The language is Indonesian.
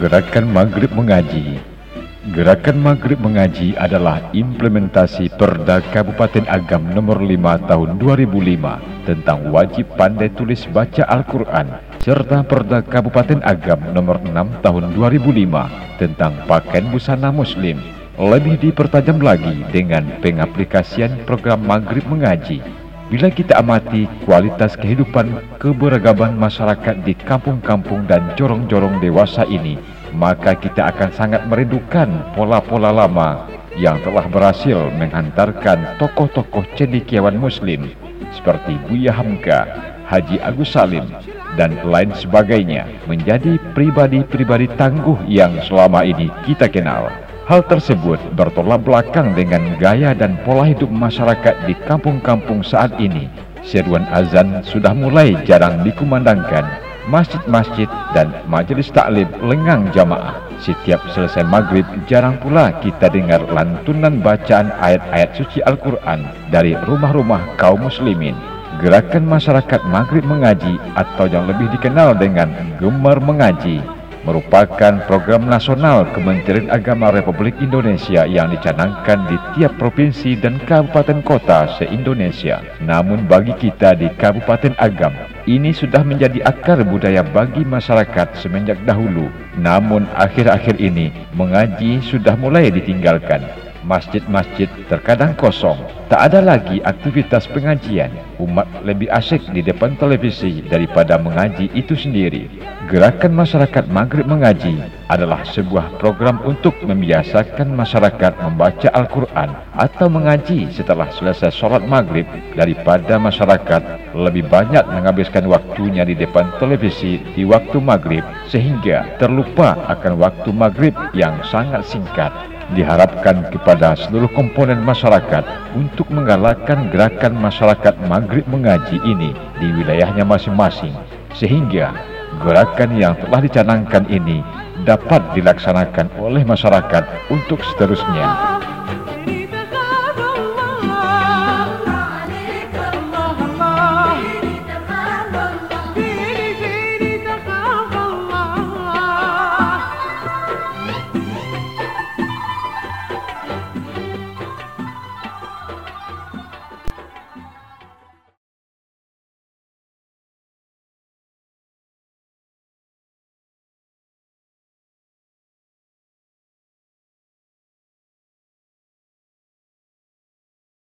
Gerakan Maghrib Mengaji. Gerakan Maghrib Mengaji adalah implementasi Perda Kabupaten Agam nomor 5 tahun 2005 tentang wajib pandai tulis baca Al-Quran serta Perda Kabupaten Agam nomor 6 tahun 2005 tentang pakaian busana muslim. Lebih dipertajam lagi dengan pengaplikasian program Maghrib Mengaji Bila kita amati kualitas kehidupan keberagaman masyarakat di kampung-kampung dan jorong-jorong dewasa ini, maka kita akan sangat merindukan pola-pola lama yang telah berhasil menghantarkan tokoh-tokoh cendekiawan muslim seperti Buya Hamka, Haji Agus Salim, dan lain sebagainya menjadi pribadi-pribadi tangguh yang selama ini kita kenal. Hal tersebut bertolak belakang dengan gaya dan pola hidup masyarakat di kampung-kampung saat ini. Seruan azan sudah mulai jarang dikumandangkan. Masjid-masjid dan majelis taklim lengang jamaah. Setiap selesai maghrib jarang pula kita dengar lantunan bacaan ayat-ayat suci Al-Quran dari rumah-rumah kaum muslimin. Gerakan masyarakat maghrib mengaji atau yang lebih dikenal dengan gemar mengaji merupakan program nasional Kementerian Agama Republik Indonesia yang dicanangkan di tiap provinsi dan kabupaten kota se-Indonesia. Namun bagi kita di Kabupaten Agam, ini sudah menjadi akar budaya bagi masyarakat semenjak dahulu. Namun akhir-akhir ini mengaji sudah mulai ditinggalkan. Masjid-masjid terkadang kosong, tak ada lagi aktivitas pengajian. Umat lebih asyik di depan televisi daripada mengaji itu sendiri. Gerakan Masyarakat Maghrib Mengaji adalah sebuah program untuk membiasakan masyarakat membaca Al-Quran atau mengaji setelah selesai sholat maghrib daripada masyarakat lebih banyak menghabiskan waktunya di depan televisi di waktu maghrib sehingga terlupa akan waktu maghrib yang sangat singkat diharapkan kepada seluruh komponen masyarakat untuk menggalakkan gerakan masyarakat maghrib mengaji ini di wilayahnya masing-masing sehingga gerakan yang telah dicanangkan ini dapat dilaksanakan oleh masyarakat untuk seterusnya.